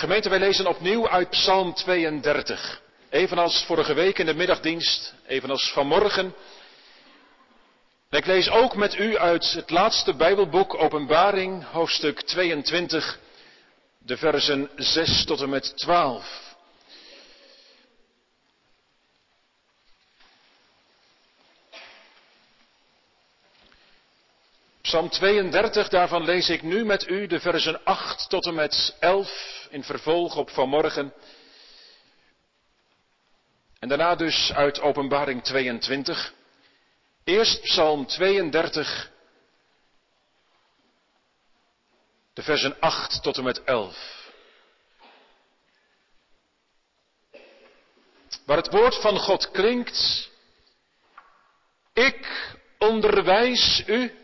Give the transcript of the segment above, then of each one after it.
Gemeente, wij lezen opnieuw uit Psalm 32. Evenals vorige week in de middagdienst, evenals vanmorgen. En ik lees ook met u uit het laatste Bijbelboek, Openbaring, hoofdstuk 22, de versen 6 tot en met 12. Psalm 32, daarvan lees ik nu met u de versen 8 tot en met 11 in vervolg op vanmorgen. En daarna dus uit Openbaring 22. Eerst Psalm 32, de versen 8 tot en met 11. Waar het woord van God klinkt, ik onderwijs u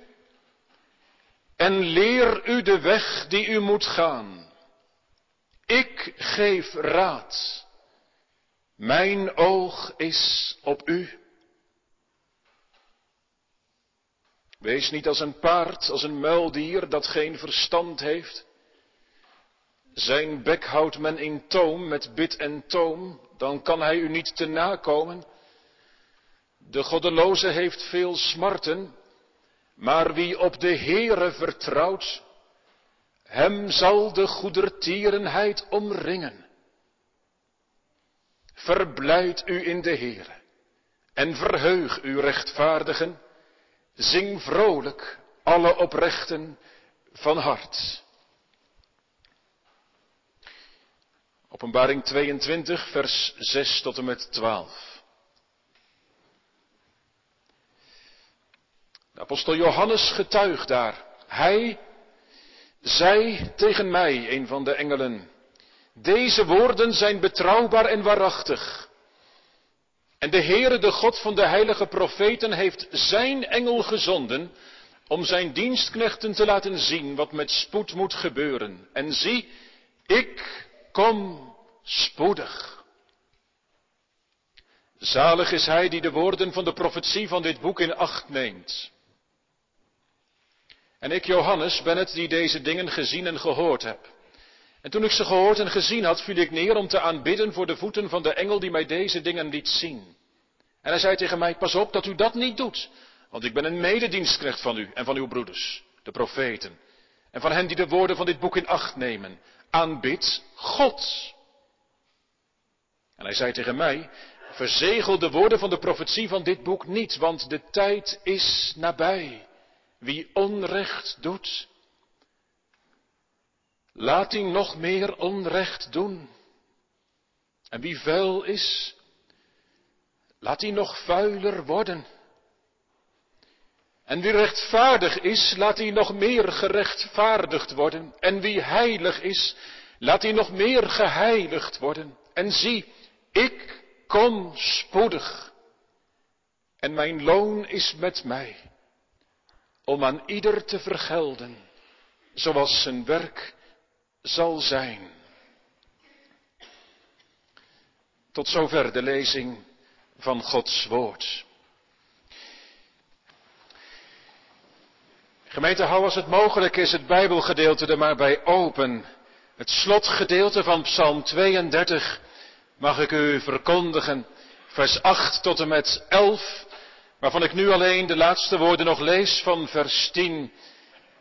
en leer u de weg die u moet gaan. Ik geef raad. Mijn oog is op u. Wees niet als een paard, als een muildier dat geen verstand heeft. Zijn bek houdt men in toom met bit en toom, dan kan hij u niet te nakomen. De goddeloze heeft veel smarten, maar wie op de Heere vertrouwt, hem zal de goedertierenheid omringen. Verblijd u in de Heere en verheug u rechtvaardigen. Zing vrolijk alle oprechten van hart. Openbaring 22, vers 6 tot en met 12. Apostel Johannes getuigt daar. Hij zei tegen mij, een van de engelen, deze woorden zijn betrouwbaar en waarachtig. En de Heere, de God van de heilige profeten, heeft zijn engel gezonden om zijn dienstknechten te laten zien wat met spoed moet gebeuren. En zie, ik kom spoedig. Zalig is hij die de woorden van de profetie van dit boek in acht neemt. En ik, Johannes, ben het die deze dingen gezien en gehoord heb. En toen ik ze gehoord en gezien had, viel ik neer om te aanbidden voor de voeten van de engel die mij deze dingen liet zien. En hij zei tegen mij, pas op dat u dat niet doet, want ik ben een mededienstknecht van u en van uw broeders, de profeten, en van hen die de woorden van dit boek in acht nemen. Aanbid God. En hij zei tegen mij, verzegel de woorden van de profetie van dit boek niet, want de tijd is nabij. Wie onrecht doet, laat hij nog meer onrecht doen. En wie vuil is, laat hij nog vuiler worden. En wie rechtvaardig is, laat hij nog meer gerechtvaardigd worden. En wie heilig is, laat hij nog meer geheiligd worden. En zie, ik kom spoedig. En mijn loon is met mij om aan ieder te vergelden zoals zijn werk zal zijn. Tot zover de lezing van Gods woord. Gemeente, hou als het mogelijk is het Bijbelgedeelte er maar bij open. Het slotgedeelte van Psalm 32 mag ik u verkondigen, vers 8 tot en met 11 waarvan ik nu alleen de laatste woorden nog lees van vers 10,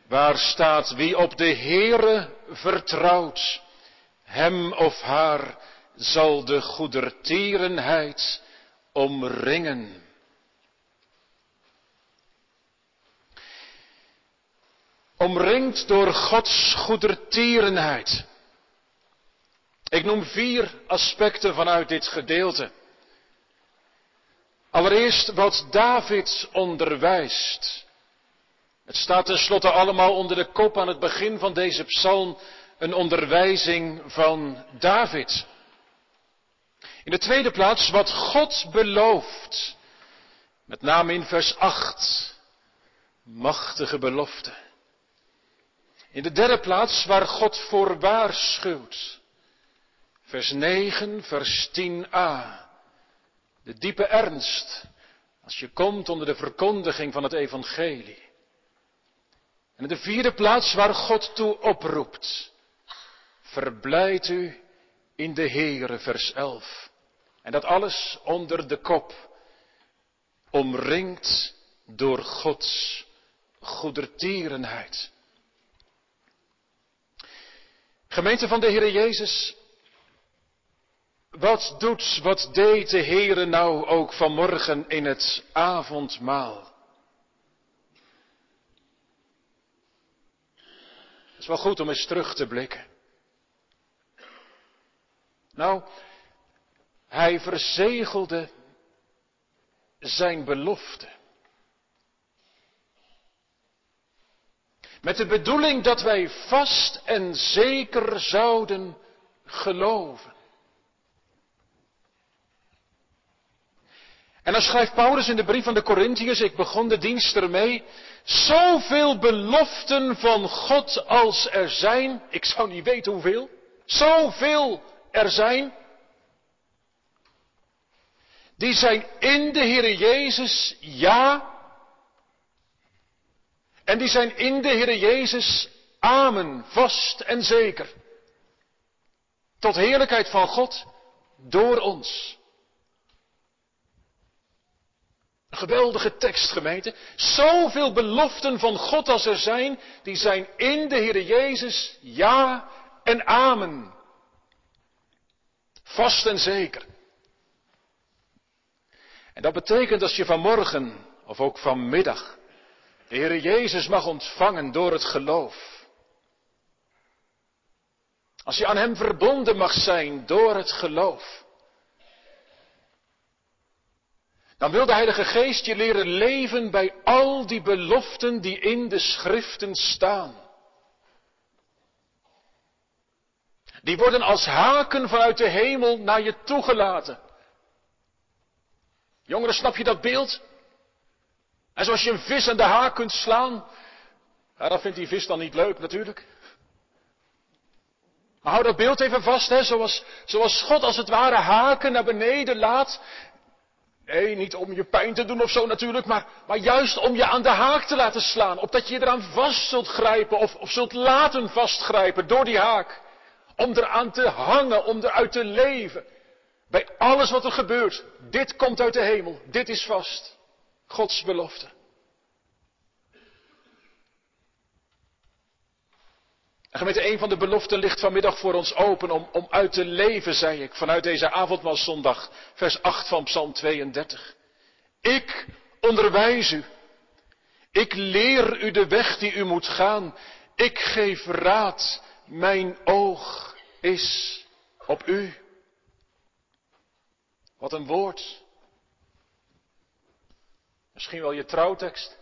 waar staat, wie op de Heere vertrouwt, hem of haar zal de goedertierenheid omringen. Omringd door Gods goedertierenheid. Ik noem vier aspecten vanuit dit gedeelte. Allereerst wat David onderwijst. Het staat tenslotte allemaal onder de kop aan het begin van deze psalm een onderwijzing van David. In de tweede plaats wat God belooft. Met name in vers 8. Machtige belofte. In de derde plaats waar God voor waarschuwt. Vers 9, vers 10a. De diepe ernst als je komt onder de verkondiging van het evangelie. En in de vierde plaats waar God toe oproept. Verblijd u in de Heere, vers 11. En dat alles onder de kop, omringd door Gods goedertierenheid. Gemeente van de Heere Jezus, wat doet, wat deed de Heere nou ook vanmorgen in het avondmaal? Het is wel goed om eens terug te blikken. Nou, hij verzegelde zijn belofte. Met de bedoeling dat wij vast en zeker zouden geloven. En dan schrijft Paulus in de brief van de Corinthiërs, ik begon de dienst ermee, zoveel beloften van God als er zijn, ik zou niet weten hoeveel, zoveel er zijn, die zijn in de Heer Jezus ja, en die zijn in de Heer Jezus amen, vast en zeker. Tot heerlijkheid van God door ons. Geweldige tekst, gemeente. Zoveel beloften van God als er zijn, die zijn in de Heer Jezus ja en amen. Vast en zeker. En dat betekent als je vanmorgen of ook vanmiddag de Heer Jezus mag ontvangen door het geloof. Als je aan Hem verbonden mag zijn door het geloof. Dan wil de Heilige Geest je leren leven bij al die beloften die in de schriften staan. Die worden als haken vanuit de hemel naar je toegelaten. Jongeren, snap je dat beeld? En zoals je een vis aan de haak kunt slaan, ja, dat vindt die vis dan niet leuk natuurlijk. Maar hou dat beeld even vast, hè, zoals, zoals God als het ware haken naar beneden laat. Nee, niet om je pijn te doen of zo natuurlijk, maar, maar juist om je aan de haak te laten slaan. Opdat je je eraan vast zult grijpen of, of zult laten vastgrijpen door die haak. Om eraan te hangen, om eruit te leven. Bij alles wat er gebeurt. Dit komt uit de hemel. Dit is vast. Gods belofte. En gemeente, een van de beloften ligt vanmiddag voor ons open om, om uit te leven, zei ik, vanuit deze avondmaalzondag, vers 8 van Psalm 32. Ik onderwijs u. Ik leer u de weg die u moet gaan. Ik geef raad. Mijn oog is op u. Wat een woord. Misschien wel je trouwtekst.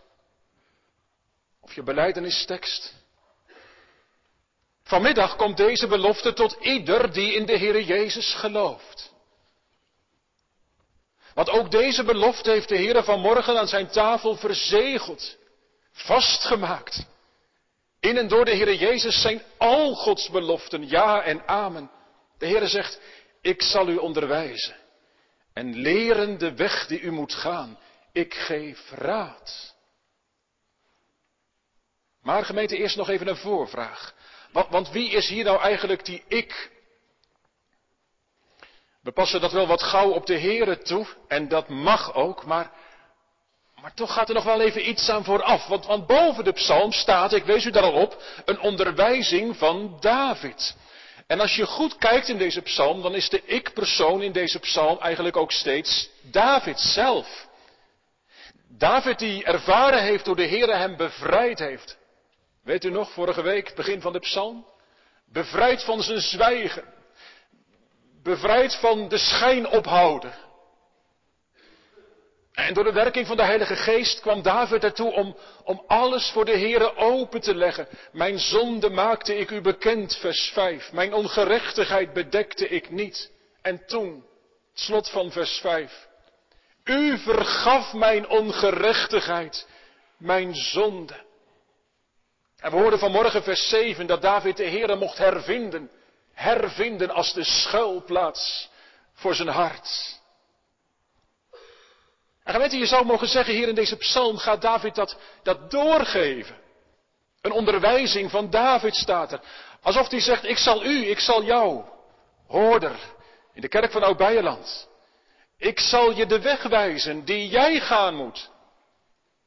Of je beleidenistekst. Vanmiddag komt deze belofte tot ieder die in de Heer Jezus gelooft. Want ook deze belofte heeft de Heer vanmorgen aan zijn tafel verzegeld, vastgemaakt. In en door de Heer Jezus zijn al Gods beloften ja en amen. De Heer zegt, ik zal u onderwijzen en leren de weg die u moet gaan. Ik geef raad. Maar gemeente, eerst nog even een voorvraag. Want, want wie is hier nou eigenlijk die ik? We passen dat wel wat gauw op de Here toe, en dat mag ook, maar, maar toch gaat er nog wel even iets aan vooraf. Want, want boven de psalm staat, ik wees u daar al op, een onderwijzing van David. En als je goed kijkt in deze psalm, dan is de ik-persoon in deze psalm eigenlijk ook steeds David zelf. David die ervaren heeft hoe de Heer hem bevrijd heeft. Weet u nog, vorige week, begin van de psalm? Bevrijd van zijn zwijgen. Bevrijd van de schijnophouder. En door de werking van de Heilige Geest kwam David ertoe om, om alles voor de Heere open te leggen. Mijn zonde maakte ik u bekend, vers 5. Mijn ongerechtigheid bedekte ik niet. En toen, slot van vers 5. U vergaf mijn ongerechtigheid, mijn zonde. En we hoorden vanmorgen vers 7 dat David de Heere mocht hervinden. Hervinden als de schuilplaats voor zijn hart. En geweten, je zou mogen zeggen, hier in deze psalm gaat David dat, dat doorgeven. Een onderwijzing van David staat er. Alsof hij zegt, ik zal u, ik zal jou, hoorder, in de kerk van Oud-Beierland. Ik zal je de weg wijzen die jij gaan moet.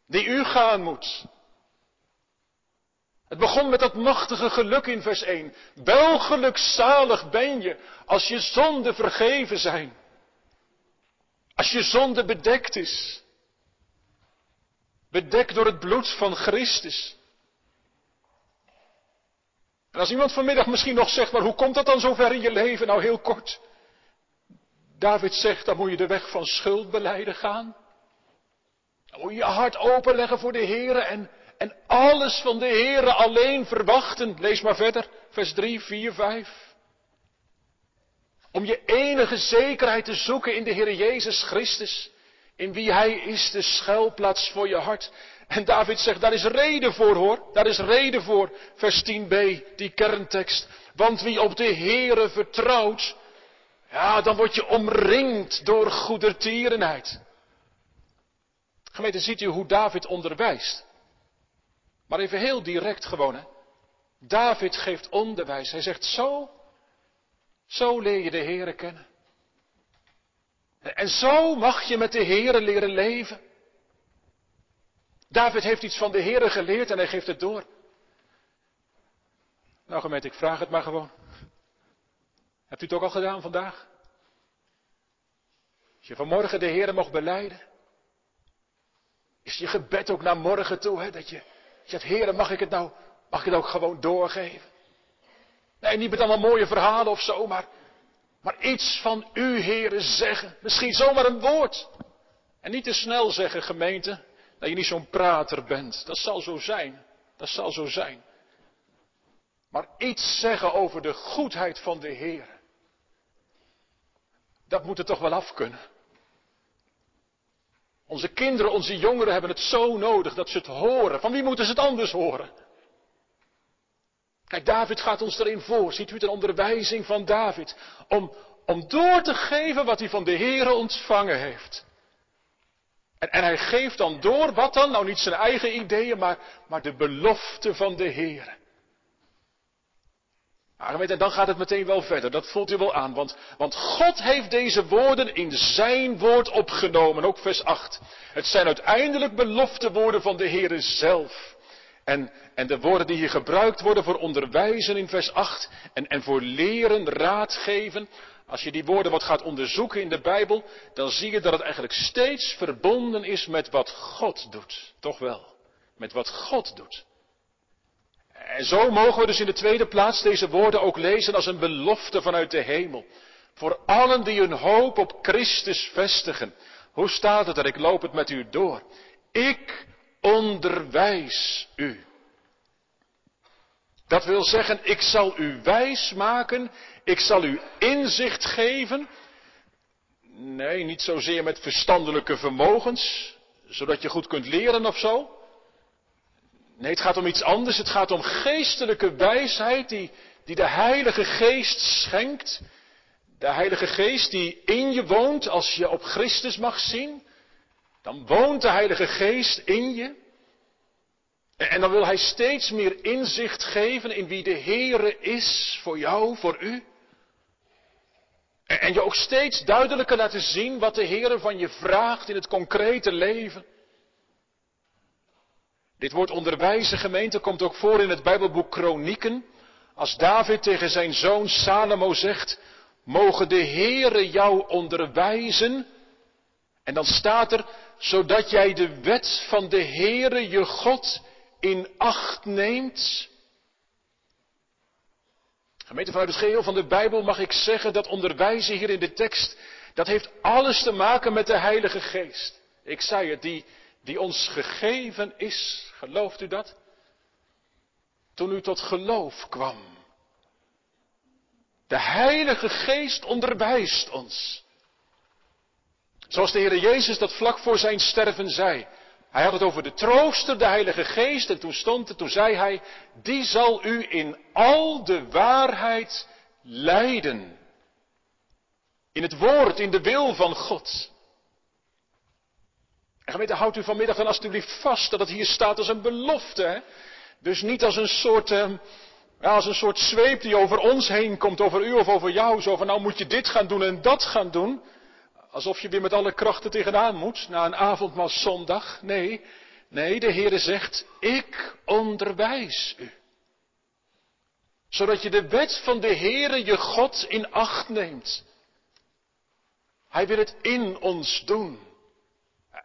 Die u gaan moet. Het begon met dat machtige geluk in vers 1. Wel gelukzalig ben je als je zonden vergeven zijn. Als je zonde bedekt is. Bedekt door het bloed van Christus. En als iemand vanmiddag misschien nog zegt, maar hoe komt dat dan zover in je leven? Nou heel kort. David zegt, dan moet je de weg van schuldbeleiden gaan. Dan moet je je hart openleggen voor de Heer en, en alles van de Heer alleen verwachten. Lees maar verder, vers 3, 4, 5. Om je enige zekerheid te zoeken in de Heer Jezus Christus. In wie Hij is de schuilplaats voor je hart. En David zegt, daar is reden voor hoor. Daar is reden voor. Vers 10b, die kerntekst. Want wie op de Heere vertrouwt, ja, dan word je omringd door goedertierenheid. Gemeente, ziet u hoe David onderwijst? Maar even heel direct gewoon, hè. David geeft onderwijs. Hij zegt, zo, zo leer je de Heere kennen. En zo mag je met de Heere leren leven. David heeft iets van de Heere geleerd en hij geeft het door. Nou gemeente, ik vraag het maar gewoon. Hebt u het ook al gedaan vandaag? Als je vanmorgen de Heer mocht beleiden. Is je gebed ook naar morgen toe, hè? Dat je zegt, Heer, mag ik het nou, mag ik het ook gewoon doorgeven? Nee, niet met allemaal mooie verhalen of zo, maar, iets van u, Heer, zeggen. Misschien zomaar een woord. En niet te snel zeggen, gemeente, dat je niet zo'n prater bent. Dat zal zo zijn. Dat zal zo zijn. Maar iets zeggen over de goedheid van de Heer. Dat moet er toch wel af kunnen. Onze kinderen, onze jongeren hebben het zo nodig dat ze het horen. Van wie moeten ze het anders horen? Kijk, David gaat ons erin voor. Ziet u het een onderwijzing van David? Om, om door te geven wat hij van de Heer ontvangen heeft. En, en, hij geeft dan door, wat dan? Nou niet zijn eigen ideeën, maar, maar de belofte van de Heer. Maar weet, dan gaat het meteen wel verder. Dat voelt u wel aan. Want, want God heeft deze woorden in zijn woord opgenomen. Ook vers 8. Het zijn uiteindelijk beloftewoorden van de Heere zelf. En, en de woorden die hier gebruikt worden voor onderwijzen in vers 8. En, en voor leren, raadgeven. Als je die woorden wat gaat onderzoeken in de Bijbel. Dan zie je dat het eigenlijk steeds verbonden is met wat God doet. Toch wel. Met wat God doet. En zo mogen we dus in de tweede plaats deze woorden ook lezen als een belofte vanuit de hemel. Voor allen die hun hoop op Christus vestigen. Hoe staat het er? Ik loop het met u door. Ik onderwijs u. Dat wil zeggen, ik zal u wijs maken, ik zal u inzicht geven. Nee, niet zozeer met verstandelijke vermogens, zodat je goed kunt leren of zo. Nee, het gaat om iets anders. Het gaat om geestelijke wijsheid die, die de Heilige Geest schenkt. De Heilige Geest die in je woont als je op Christus mag zien. Dan woont de Heilige Geest in je. En dan wil Hij steeds meer inzicht geven in wie de Heere is voor jou, voor u. En je ook steeds duidelijker laten zien wat de Heere van je vraagt in het concrete leven. Dit woord onderwijzen gemeente komt ook voor in het Bijbelboek Kronieken. Als David tegen zijn zoon Salomo zegt, mogen de Heere jou onderwijzen. En dan staat er, zodat jij de wet van de Heere je God in acht neemt. Gemeente vanuit het geheel van de Bijbel mag ik zeggen dat onderwijzen hier in de tekst, dat heeft alles te maken met de Heilige Geest. Ik zei het, die, die ons gegeven is. Gelooft u dat? Toen u tot geloof kwam. De Heilige Geest onderwijst ons. Zoals de Heer Jezus dat vlak voor zijn sterven zei. Hij had het over de trooster, de Heilige Geest, en toen stond het, toen zei hij, die zal u in al de waarheid leiden. In het woord, in de wil van God. En gemeente, houdt u vanmiddag dan alstublieft vast dat het hier staat als een belofte. Hè? Dus niet als een soort, Ja, als een soort zweep die over ons heen komt, over u of over jou. Zo van nou moet je dit gaan doen en dat gaan doen. Alsof je weer met alle krachten tegenaan moet na een avondmaal zondag. Nee, nee, de Heere zegt, ik onderwijs u. Zodat je de wet van de Heere je God in acht neemt. Hij wil het in ons doen.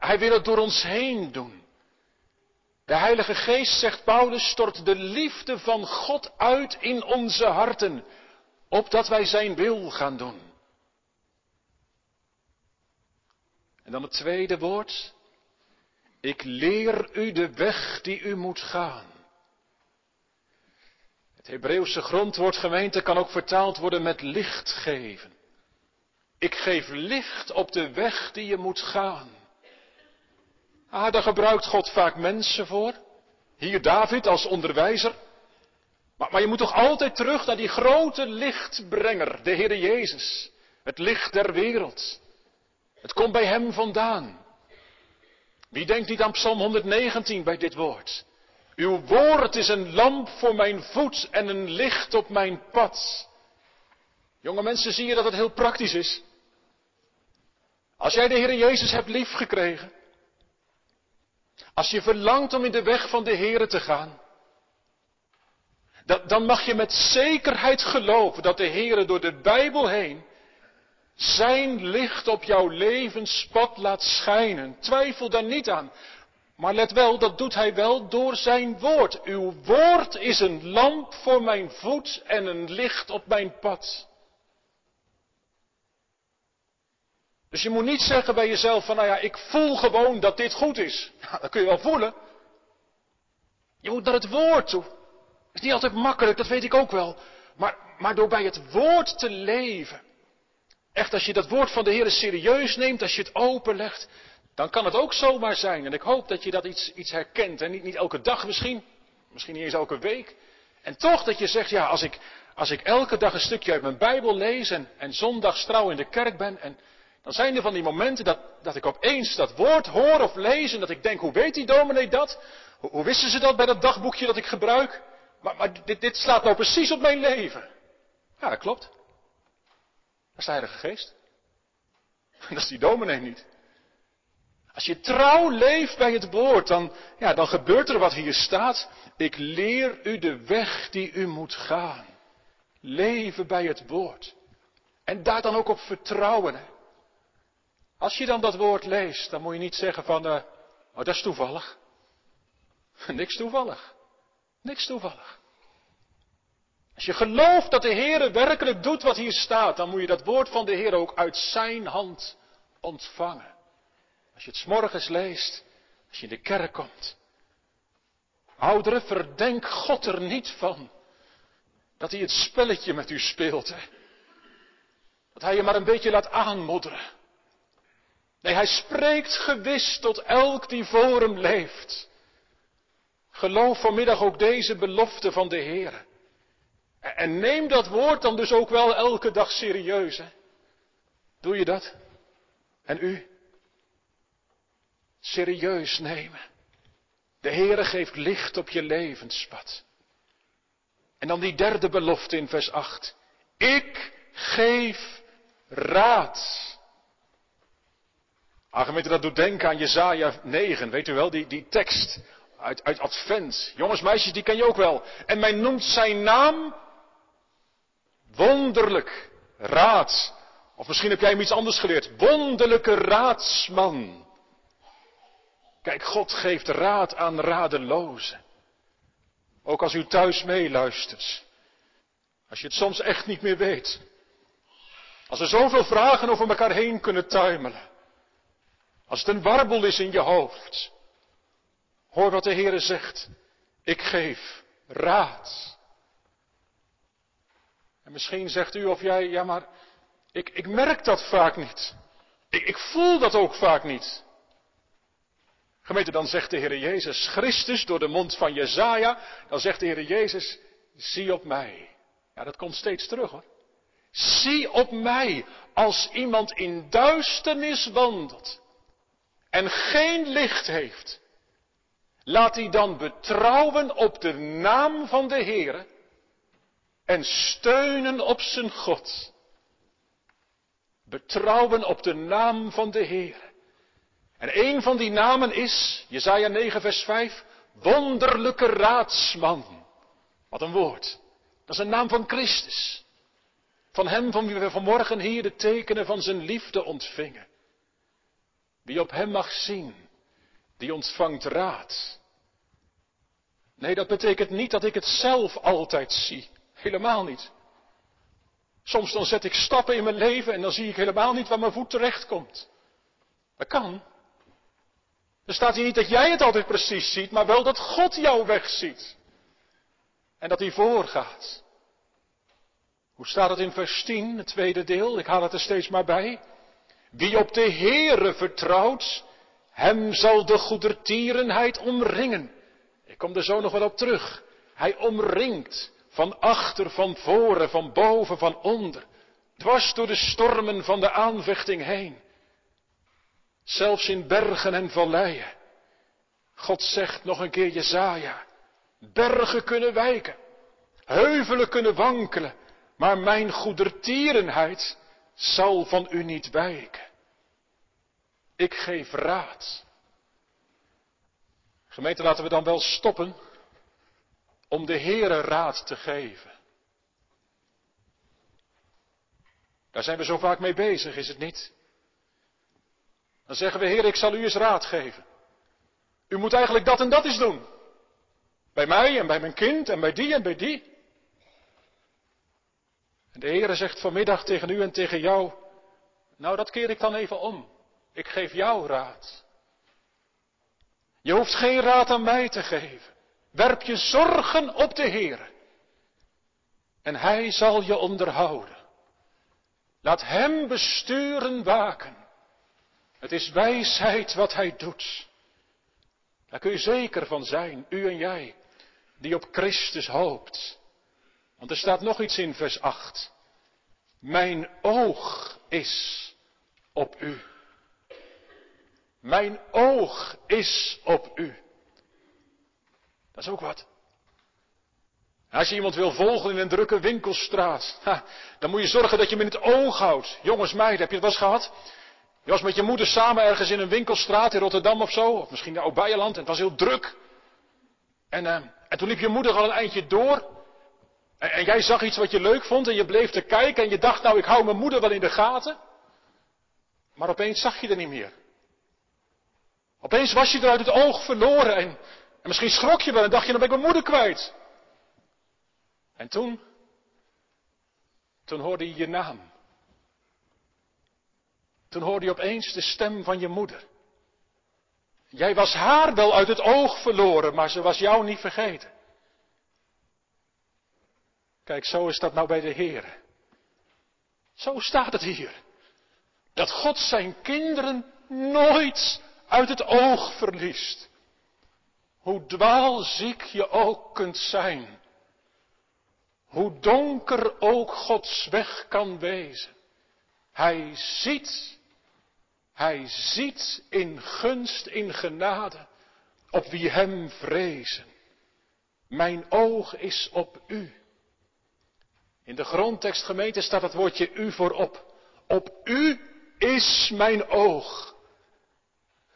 Hij wil het door ons heen doen. De Heilige Geest, zegt Paulus, stort de liefde van God uit in onze harten, opdat wij Zijn wil gaan doen. En dan het tweede woord. Ik leer u de weg die u moet gaan. Het Hebreeuwse grondwoord gemeente kan ook vertaald worden met licht geven. Ik geef licht op de weg die je moet gaan. Ah, daar gebruikt God vaak mensen voor. Hier David als onderwijzer. Maar, maar je moet toch altijd terug naar die grote lichtbrenger, de Heer Jezus. Het licht der wereld. Het komt bij Hem vandaan. Wie denkt niet aan Psalm 119 bij dit woord? Uw woord is een lamp voor mijn voet en een licht op mijn pad. Jonge mensen, zie je dat het heel praktisch is? Als jij de Heer Jezus hebt liefgekregen, als je verlangt om in de weg van de Heer te gaan, dan mag je met zekerheid geloven dat de Heer door de Bijbel heen zijn licht op jouw levenspad laat schijnen. Twijfel daar niet aan. Maar let wel, dat doet hij wel door zijn woord. Uw woord is een lamp voor mijn voet en een licht op mijn pad. Dus je moet niet zeggen bij jezelf van, nou ja, ik voel gewoon dat dit goed is. Ja, dat kun je wel voelen. Je moet naar het woord toe. Dat is niet altijd makkelijk, dat weet ik ook wel. Maar, maar door bij het woord te leven. Echt, als je dat woord van de Heer serieus neemt, als je het openlegt, dan kan het ook zomaar zijn. En ik hoop dat je dat iets, iets herkent. En niet, niet elke dag misschien, misschien niet eens elke week. En toch dat je zegt, ja, als ik, als ik elke dag een stukje uit mijn Bijbel lees en, zondags trouw in de kerk ben en dan zijn er van die momenten dat, dat ik opeens dat woord hoor of lees en dat ik denk, hoe weet die dominee dat? Hoe, wisten ze dat bij dat dagboekje dat ik gebruik? Maar, maar dit, dit slaat nou precies op mijn leven. Ja, dat klopt. Dat is de Heilige Geest. Dat is die dominee niet. Als je trouw leeft bij het woord, dan, ja, dan gebeurt er wat hier staat. Ik leer u de weg die u moet gaan. Leven bij het woord. En daar dan ook op vertrouwen. Als je dan dat woord leest, dan moet je niet zeggen van, uh, oh, dat is toevallig. Niks toevallig. Niks toevallig. Als je gelooft dat de Heer werkelijk doet wat hier staat, dan moet je dat woord van de Heer ook uit zijn hand ontvangen. Als je het morgens leest, als je in de kerk komt. Ouderen, verdenk God er niet van dat hij het spelletje met u speelt. Hè? Dat hij je maar een beetje laat aanmodderen. Nee, hij spreekt gewis tot elk die voor hem leeft. Geloof vanmiddag ook deze belofte van de Heer. En neem dat woord dan dus ook wel elke dag serieus. Hè? Doe je dat? En u? Serieus nemen. De Heere geeft licht op je levenspad. En dan die derde belofte in vers 8. Ik geef raad. Ah, dat doet denken aan Jezaja 9, weet u wel, die, die tekst uit, uit Advent. Jongens, meisjes, die ken je ook wel. En men noemt zijn naam wonderlijk raad. Of misschien heb jij hem iets anders geleerd. Wonderlijke raadsman. Kijk, God geeft raad aan radelozen. Ook als u thuis meeluistert. Als je het soms echt niet meer weet. Als er zoveel vragen over elkaar heen kunnen tuimelen. Als het een warboel is in je hoofd. Hoor wat de Heere zegt. Ik geef raad. En misschien zegt u of jij, ja maar ik, ik merk dat vaak niet. Ik, ik voel dat ook vaak niet. Gemeente, dan zegt de Heer Jezus Christus door de mond van Jezaja, dan zegt de Heer Jezus, zie op mij. Ja, dat komt steeds terug hoor. Zie op mij als iemand in duisternis wandelt en geen licht heeft, laat hij dan betrouwen op de naam van de Heer en steunen op zijn God. Betrouwen op de naam van de Heer. En een van die namen is, Jesaja 9 vers 5, wonderlijke raadsman. Wat een woord. Dat is een naam van Christus. Van hem van wie we vanmorgen hier de tekenen van zijn liefde ontvingen. Wie op hem mag zien, die ontvangt raad. Nee, dat betekent niet dat ik het zelf altijd zie. Helemaal niet. Soms dan zet ik stappen in mijn leven en dan zie ik helemaal niet waar mijn voet terechtkomt. Dat kan. Er staat hier niet dat jij het altijd precies ziet, maar wel dat God jouw weg ziet. En dat hij voorgaat. Hoe staat het in vers 10, het tweede deel? Ik haal het er steeds maar bij. Wie op de Heere vertrouwt, hem zal de goedertierenheid omringen. Ik kom er zo nog wel op terug. Hij omringt van achter, van voren, van boven, van onder. Dwars door de stormen van de aanvechting heen. Zelfs in bergen en valleien. God zegt nog een keer Jezaja. Bergen kunnen wijken. Heuvelen kunnen wankelen. Maar mijn goedertierenheid zal van u niet wijken. Ik geef raad. Gemeente, laten we dan wel stoppen om de Heere raad te geven. Daar zijn we zo vaak mee bezig, is het niet? Dan zeggen we, Heer, ik zal u eens raad geven. U moet eigenlijk dat en dat eens doen. Bij mij en bij mijn kind en bij die en bij die. En de Heere zegt vanmiddag tegen u en tegen jou, nou dat keer ik dan even om. Ik geef jou raad. Je hoeft geen raad aan mij te geven. Werp je zorgen op de Heer. En Hij zal je onderhouden. Laat Hem besturen waken. Het is wijsheid wat Hij doet. Daar kun je zeker van zijn, u en jij, die op Christus hoopt. Want er staat nog iets in vers 8. Mijn oog is op u. Mijn oog is op u. Dat is ook wat. Als je iemand wil volgen in een drukke winkelstraat, dan moet je zorgen dat je hem in het oog houdt. Jongens, meiden, heb je het wel eens gehad? Je was met je moeder samen ergens in een winkelstraat in Rotterdam of zo, of misschien in Oud-Beijerland, en het was heel druk. En, uh, en toen liep je moeder al een eindje door. En, en jij zag iets wat je leuk vond en je bleef te kijken en je dacht, nou ik hou mijn moeder wel in de gaten. Maar opeens zag je er niet meer. Opeens was je er uit het oog verloren en, en misschien schrok je wel en dacht je, dan ben ik mijn moeder kwijt. En toen, toen hoorde je je naam. Toen hoorde je opeens de stem van je moeder. Jij was haar wel uit het oog verloren, maar ze was jou niet vergeten. Kijk, zo is dat nou bij de Heer. Zo staat het hier. Dat God zijn kinderen nooit uit het oog verliest. Hoe dwaalziek je ook kunt zijn. Hoe donker ook Gods weg kan wezen. Hij ziet, hij ziet in gunst, in genade, op wie hem vrezen. Mijn oog is op u. In de grondtekst gemeente staat het woordje u voorop. Op u is mijn oog.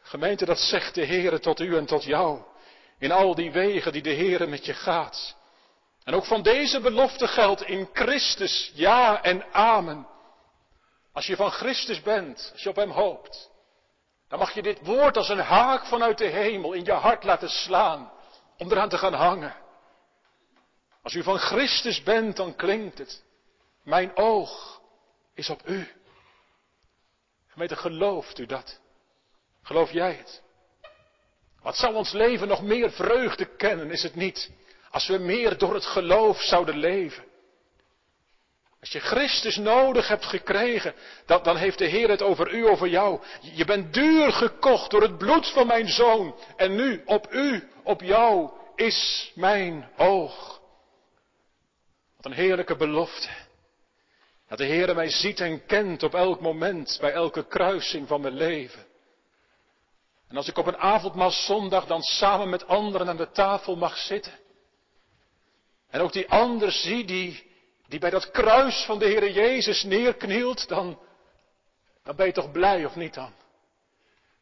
Gemeente, dat zegt de Heere tot u en tot jou. In al die wegen die de Heere met je gaat. En ook van deze belofte geldt in Christus ja en amen. Als je van Christus bent, als je op Hem hoopt, dan mag je dit woord als een haak vanuit de hemel in je hart laten slaan, om eraan te gaan hangen. Als u van Christus bent, dan klinkt het, mijn oog is op u. Gemeente, gelooft u dat? Geloof jij het? Wat zou ons leven nog meer vreugde kennen, is het niet, als we meer door het geloof zouden leven? Als je Christus nodig hebt gekregen, dan, dan, heeft de Heer het over u, over jou. Je bent duur gekocht door het bloed van mijn zoon. En nu, op u, op jou, is mijn oog. Wat een heerlijke belofte. Dat de Heer mij ziet en kent op elk moment, bij elke kruising van mijn leven. En als ik op een avondmaalszondag dan samen met anderen aan de tafel mag zitten. En ook die ander zie die, die bij dat kruis van de Heer Jezus neerknielt, dan, dan ben je toch blij of niet dan?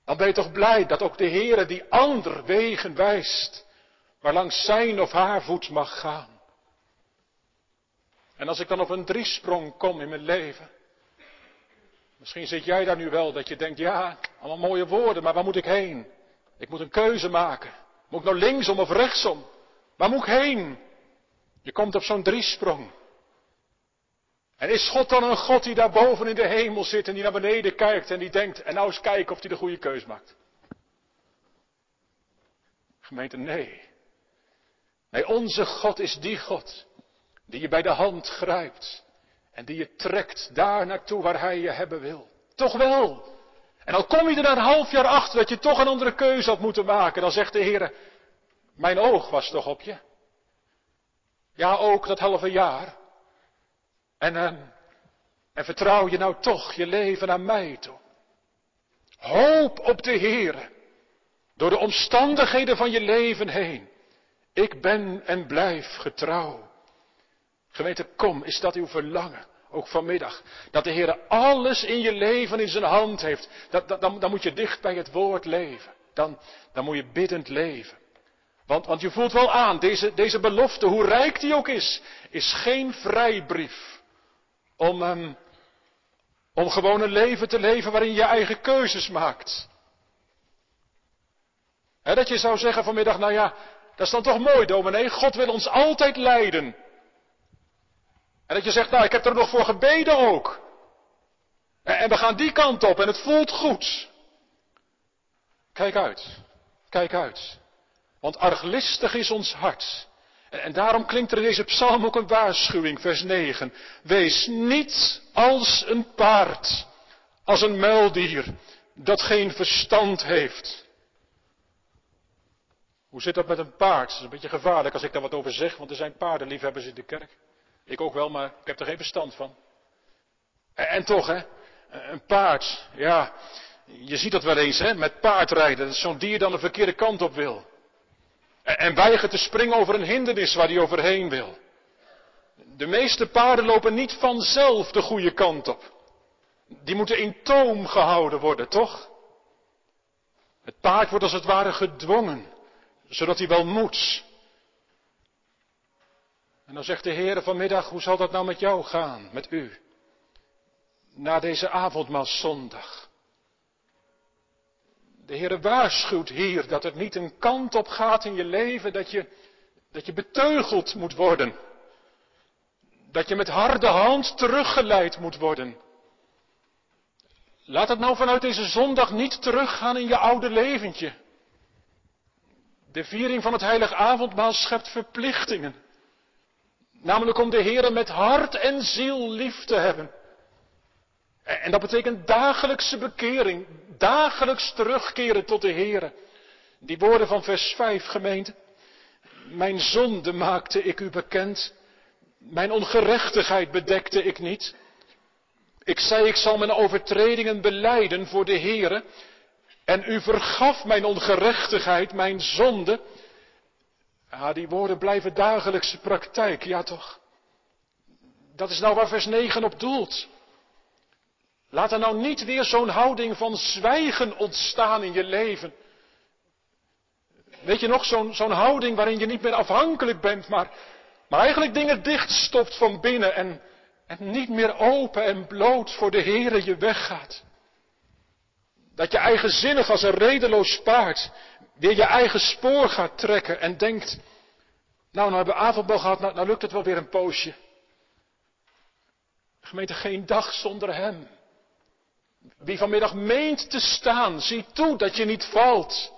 Dan ben je toch blij dat ook de Heer die ander wegen wijst, waarlangs zijn of haar voet mag gaan. En als ik dan op een driesprong kom in mijn leven, misschien zit jij daar nu wel dat je denkt, ja, allemaal mooie woorden, maar waar moet ik heen? Ik moet een keuze maken. Moet ik nou linksom of rechtsom? Waar moet ik heen? Je komt op zo'n driesprong. En is God dan een God die daar boven in de hemel zit en die naar beneden kijkt en die denkt, en nou eens kijken of hij de goede keus maakt? Gemeente, nee. Nee, onze God is die God die je bij de hand grijpt en die je trekt daar naartoe waar hij je hebben wil. Toch wel. En al kom je er een half jaar achter dat je toch een andere keuze had moeten maken, dan zegt de Heer, mijn oog was toch op je. Ja, ook dat halve jaar. En, en, ehm, en vertrouw je nou toch je leven aan mij toe. Hoop op de Heer. Door de omstandigheden van je leven heen. Ik ben en blijf getrouw. Gemeente, kom, is dat uw verlangen? Ook vanmiddag. Dat de Heer alles in je leven in zijn hand heeft. Dat, dat, dan, moet je dicht bij het woord leven. Dan, dan moet je biddend leven. Want, want je voelt wel aan, deze, deze belofte, hoe rijk die ook is, is geen vrijbrief om, um, om gewoon een leven te leven waarin je eigen keuzes maakt. He, dat je zou zeggen vanmiddag, nou ja, dat is dan toch mooi dominee, God wil ons altijd leiden. En dat je zegt, nou ik heb er nog voor gebeden ook. En we gaan die kant op en het voelt goed. Kijk uit, kijk uit. Want arglistig is ons hart. En daarom klinkt er in deze psalm ook een waarschuwing, vers 9. Wees niet als een paard, als een muildier, dat geen verstand heeft. Hoe zit dat met een paard? Dat is een beetje gevaarlijk als ik daar wat over zeg, want er zijn paardenliefhebbers in de kerk. Ik ook wel, maar ik heb er geen verstand van. En, toch, hè, een paard, ja, je ziet dat wel eens, hè, met paardrijden, dat zo'n dier dan de verkeerde kant op wil. En weigert te springen over een hindernis waar hij overheen wil. De meeste paarden lopen niet vanzelf de goede kant op. Die moeten in toom gehouden worden, toch? Het paard wordt als het ware gedwongen, zodat hij wel moet. En dan zegt de Heer vanmiddag, hoe zal dat nou met jou gaan, met u? Na deze avondmaalszondag. De Heer waarschuwt hier dat het niet een kant op gaat in je leven dat je, dat je beteugeld moet worden. Dat je met harde hand teruggeleid moet worden. Laat het nou vanuit deze zondag niet teruggaan in je oude leventje. De viering van het heilig avondmaal schept verplichtingen. Namelijk om de Heer met hart en ziel lief te hebben. En dat betekent dagelijkse bekering, dagelijks terugkeren tot de Heer. Die woorden van vers 5 gemeente. Mijn zonde maakte ik u bekend. Mijn ongerechtigheid bedekte ik niet. Ik zei, ik zal mijn overtredingen beleiden voor de Heere. En u vergaf mijn ongerechtigheid, mijn zonde. Ja, die woorden blijven dagelijkse praktijk, ja toch? Dat is nou waar vers 9 op doelt. Laat er nou niet weer zo'n houding van zwijgen ontstaan in je leven. Weet je nog, zo'n zo'n houding waarin je niet meer afhankelijk bent, maar, maar eigenlijk dingen dichtstopt van binnen en, en niet meer open en bloot voor de Heere je weggaat. Dat je eigenzinnig als een redeloos paard weer je eigen spoor gaat trekken en denkt, nou, nou hebben we avondbal gehad, nou, nou lukt het wel weer een poosje. Gemeente, geen dag zonder Hem. Wie vanmiddag meent te staan, zie toe dat je niet valt.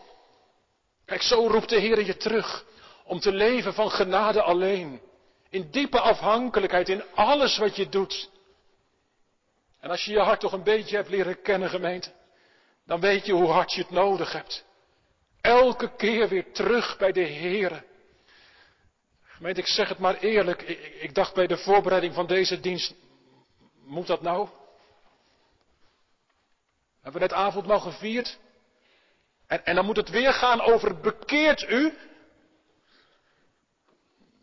Kijk, zo roept de Heer je terug om te leven van genade alleen. In diepe afhankelijkheid in alles wat je doet. En als je je hart toch een beetje hebt leren kennen, gemeente, dan weet je hoe hard je het nodig hebt. Elke keer weer terug bij de Heer. Gemeente, ik zeg het maar eerlijk, ik, ik dacht bij de voorbereiding van deze dienst, moet dat nou? Hebben we net avondmaal gevierd? En, en dan moet het weer gaan over bekeert u?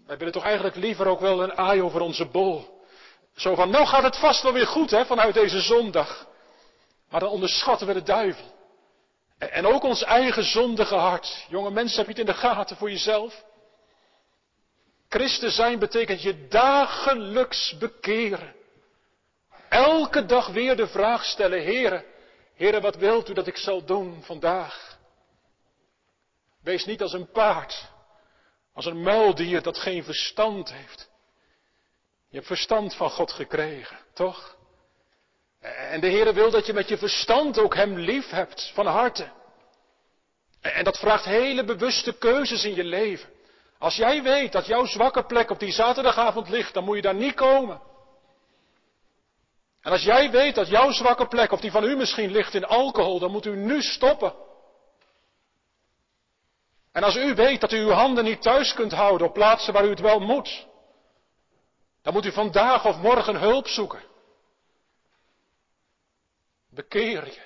Wij willen toch eigenlijk liever ook wel een aai over onze bol. Zo van, nou gaat het vast wel weer goed hè, vanuit deze zondag. Maar dan onderschatten we de duivel. En ook ons eigen zondige hart. Jonge mensen, heb je het in de gaten voor jezelf? Christen zijn betekent je dagelijks bekeren. Elke dag weer de vraag stellen, Heere, Heere, wat wilt u dat ik zal doen vandaag? Wees niet als een paard, als een muildier dat geen verstand heeft. Je hebt verstand van God gekregen, toch? En de Heere wil dat je met je verstand ook Hem lief hebt, van harte. En dat vraagt hele bewuste keuzes in je leven. Als jij weet dat jouw zwakke plek op die zaterdagavond ligt, dan moet je daar niet komen. En als jij weet dat jouw zwakke plek, of die van u misschien ligt in alcohol, dan moet u nu stoppen. En als u weet dat u uw handen niet thuis kunt houden op plaatsen waar u het wel moet, dan moet u vandaag of morgen hulp zoeken. Bekeer je.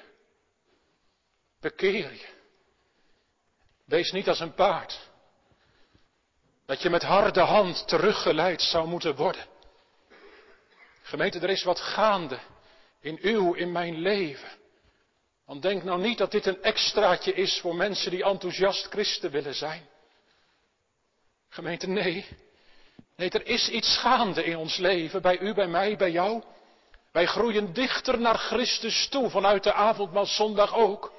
Bekeer je. Wees niet als een paard. Dat je met harde hand teruggeleid zou moeten worden. Gemeente, er is wat gaande in uw, in mijn leven. Want denk nou niet dat dit een extraatje is voor mensen die enthousiast christen willen zijn. Gemeente, nee. Nee, er is iets gaande in ons leven, bij u, bij mij, bij jou. Wij groeien dichter naar Christus toe, vanuit de avondmaalzondag ook.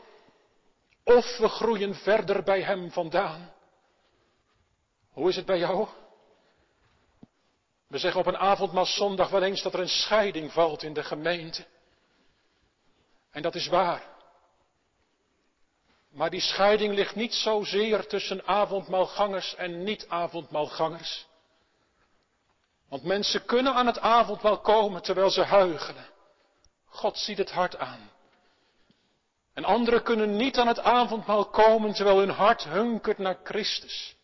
Of we groeien verder bij Hem vandaan. Hoe is het bij jou? We zeggen op een avondmaalzondag wel eens dat er een scheiding valt in de gemeente. En dat is waar. Maar die scheiding ligt niet zozeer tussen avondmaalgangers en niet-avondmaalgangers. Want mensen kunnen aan het avondmaal komen terwijl ze huigelen. God ziet het hart aan. En anderen kunnen niet aan het avondmaal komen terwijl hun hart hunkert naar Christus.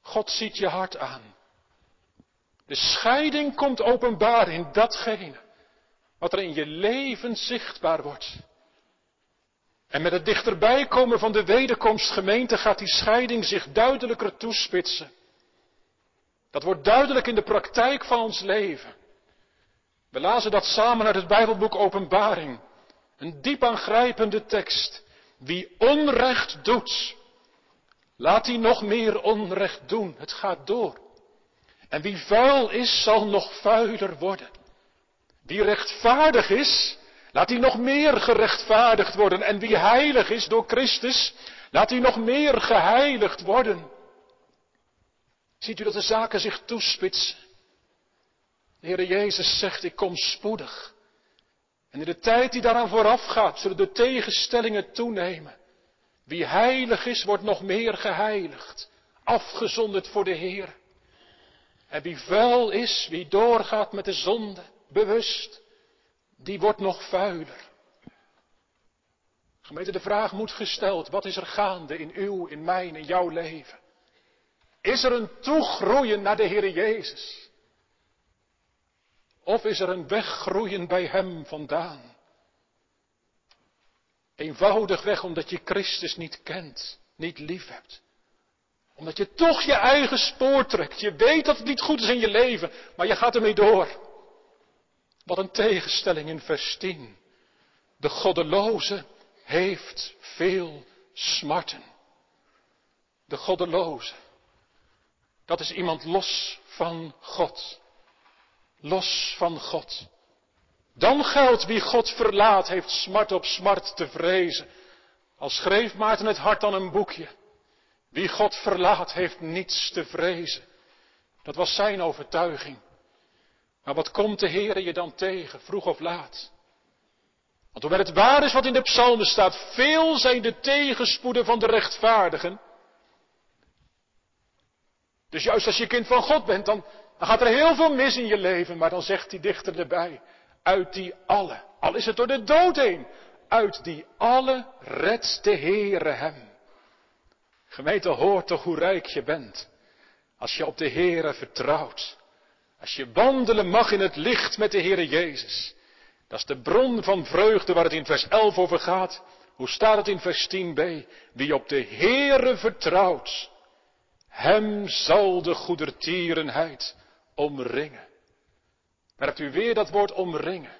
God ziet je hart aan. De scheiding komt openbaar in datgene wat er in je leven zichtbaar wordt. En met het dichterbij komen van de wederkomstgemeente gaat die scheiding zich duidelijker toespitsen. Dat wordt duidelijk in de praktijk van ons leven. We lazen dat samen uit het Bijbelboek Openbaring. Een diep aangrijpende tekst. Wie onrecht doet, laat hij nog meer onrecht doen. Het gaat door. En wie vuil is, zal nog vuiler worden. Wie rechtvaardig is, laat hij nog meer gerechtvaardigd worden. En wie heilig is door Christus, laat hij nog meer geheiligd worden. Ziet u dat de zaken zich toespitsen? De Heer Jezus zegt, ik kom spoedig. En in de tijd die daaraan vooraf gaat, zullen de tegenstellingen toenemen. Wie heilig is, wordt nog meer geheiligd, afgezonderd voor de Heer. En wie vuil is, wie doorgaat met de zonde, bewust, die wordt nog vuiler. Gemeente, de vraag moet gesteld, wat is er gaande in uw, in mijn, in jouw leven? Is er een toegroeien naar de Heer Jezus? Of is er een weggroeien bij Hem vandaan? Eenvoudigweg omdat je Christus niet kent, niet lief hebt omdat je toch je eigen spoor trekt. Je weet dat het niet goed is in je leven, maar je gaat ermee door. Wat een tegenstelling in vers 10. De goddeloze heeft veel smarten. De goddeloze. Dat is iemand los van God. Los van God. Dan geldt wie God verlaat, heeft smart op smart te vrezen. Als schreef Maarten het hart dan een boekje. Wie God verlaat, heeft niets te vrezen. Dat was zijn overtuiging. Maar wat komt de Heere je dan tegen, vroeg of laat? Want hoewel het waar is wat in de psalmen staat, veel zijn de tegenspoeden van de rechtvaardigen. Dus juist als je kind van God bent, dan, dan gaat er heel veel mis in je leven. Maar dan zegt die dichter erbij, uit die alle, al is het door de dood heen, uit die alle redt de Heere hem. Gemeente, hoort toch hoe rijk je bent. Als je op de Heere vertrouwt. Als je wandelen mag in het licht met de Heere Jezus. Dat is de bron van vreugde waar het in vers 11 over gaat. Hoe staat het in vers 10b? Wie op de Heere vertrouwt, hem zal de goedertierenheid omringen. Hebt u weer dat woord omringen.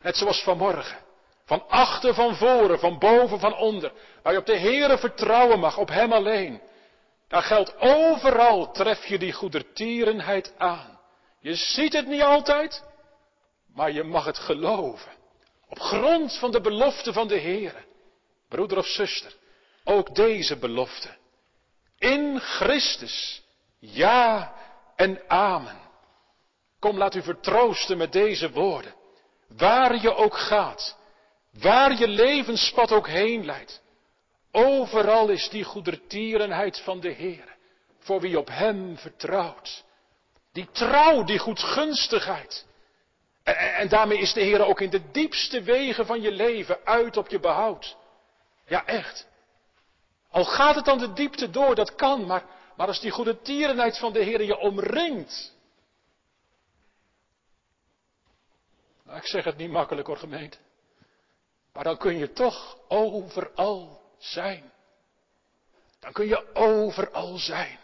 Net zoals vanmorgen. Van achter, van voren, van boven, van onder. Waar je op de Heere vertrouwen mag, op Hem alleen. Daar geldt overal tref je die goedertierenheid aan. Je ziet het niet altijd, maar je mag het geloven. Op grond van de belofte van de Heere. Broeder of zuster, ook deze belofte. In Christus, ja en amen. Kom, laat u vertroosten met deze woorden. Waar je ook gaat, waar je levenspad ook heen leidt. Overal is die goedertierenheid van de Heer, voor wie op Hem vertrouwt. Die trouw, die goedgunstigheid. En, daarmee is de Heer ook in de diepste wegen van je leven uit op je behoud. Ja, echt. Al gaat het dan de diepte door, dat kan, maar, maar als die goede tierenheid van de Heer je omringt. Nou, ik zeg het niet makkelijk hoor, gemeente. Maar dan kun je toch overal zijn. Dan kun je overal zijn.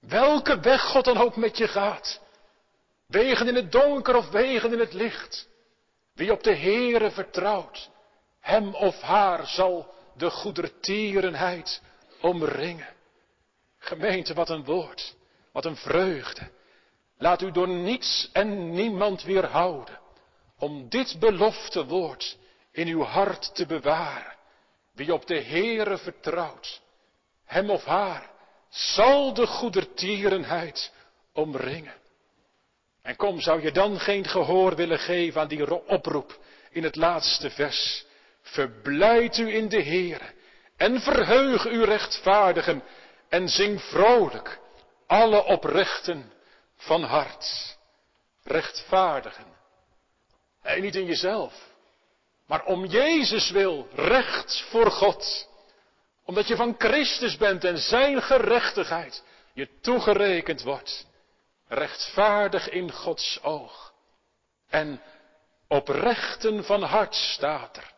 Welke weg God dan ook met je gaat. Wegen in het donker of wegen in het licht. Wie op de Heere vertrouwt, hem of haar zal de goedertierenheid omringen. Gemeente, wat een woord, wat een vreugde. Laat u door niets en niemand weerhouden om dit belofte woord in uw hart te bewaren. Wie op de Heere vertrouwt, hem of haar, zal de goedertierenheid omringen. En kom, zou je dan geen gehoor willen geven aan die oproep in het laatste vers? Verblijd u in de Heere en verheug u rechtvaardigen en zing vrolijk alle oprechten van hart. Rechtvaardigen. En niet in jezelf, maar om Jezus wil, recht voor God. Omdat je van Christus bent en zijn gerechtigheid je toegerekend wordt. Rechtvaardig in Gods oog. En oprechten van hart staat er.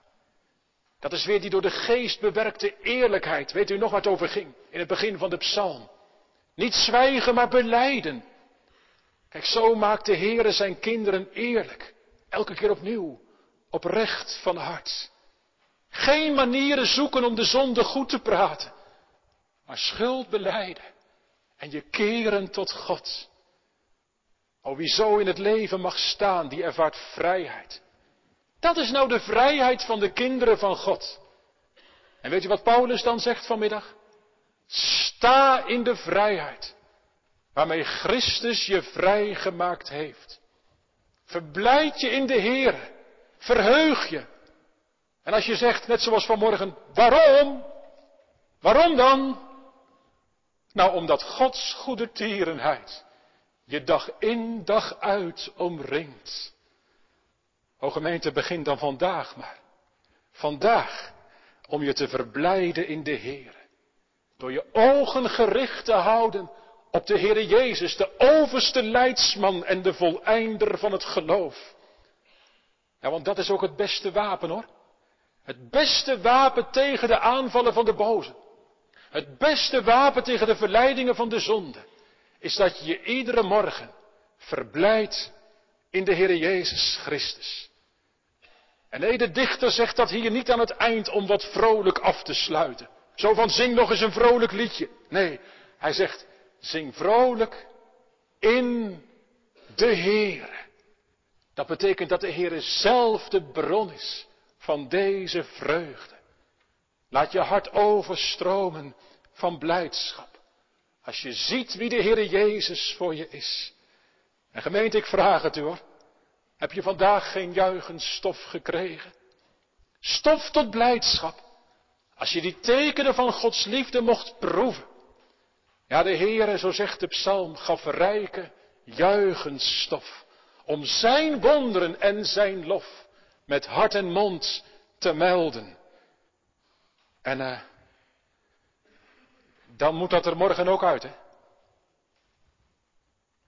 Dat is weer die door de geest bewerkte eerlijkheid. Weet u nog wat het over ging in het begin van de psalm? Niet zwijgen, maar beleiden. Kijk, zo maakt de Heere zijn kinderen eerlijk. Elke keer opnieuw. Oprecht van hart. Geen manieren zoeken om de zonde goed te praten. Maar schuld beleiden. En je keren tot God. O, wie zo in het leven mag staan, die ervaart vrijheid. Dat is nou de vrijheid van de kinderen van God. En weet je wat Paulus dan zegt vanmiddag? Sta in de vrijheid waarmee Christus je vrij gemaakt heeft. Verblijd je in de Heer. Verheug je. En als je zegt, net zoals vanmorgen, waarom? Waarom dan? Nou, omdat Gods goede tierenheid je dag in dag uit omringt. O gemeente, begin dan vandaag maar. Vandaag om je te verblijden in de Heer. Door je ogen gericht te houden op de Heere Jezus, de overste leidsman en de voleinder van het geloof. Ja, want dat is ook het beste wapen hoor. Het beste wapen tegen de aanvallen van de boze. Het beste wapen tegen de verleidingen van de zonde. Is dat je je iedere morgen verblijdt in de Heere Jezus Christus. En nee, de dichter zegt dat hier niet aan het eind om wat vrolijk af te sluiten. Zo van zing nog eens een vrolijk liedje. Nee, hij zegt zing vrolijk in de Heer. Dat betekent dat de Heer zelf de bron is van deze vreugde. Laat je hart overstromen van blijdschap. Als je ziet wie de Heer Jezus voor je is. En gemeente, ik vraag het u hoor. Heb je vandaag geen juichend stof gekregen? Stof tot blijdschap. Als je die tekenen van Gods liefde mocht proeven. Ja, de Heere, zo zegt de psalm, gaf rijke, juichend stof. Om zijn wonderen en zijn lof met hart en mond te melden. En uh, dan moet dat er morgen ook uit, hè?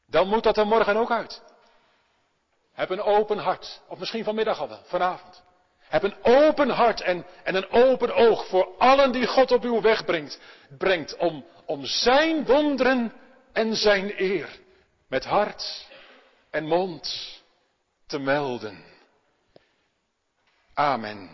Dan moet dat er morgen ook uit. Heb een open hart. Of misschien vanmiddag al vanavond. Heb een open hart en, en een open oog voor allen die God op uw weg brengt. Brengt om, om zijn wonderen en zijn eer. Met hart en mond te melden. Amen.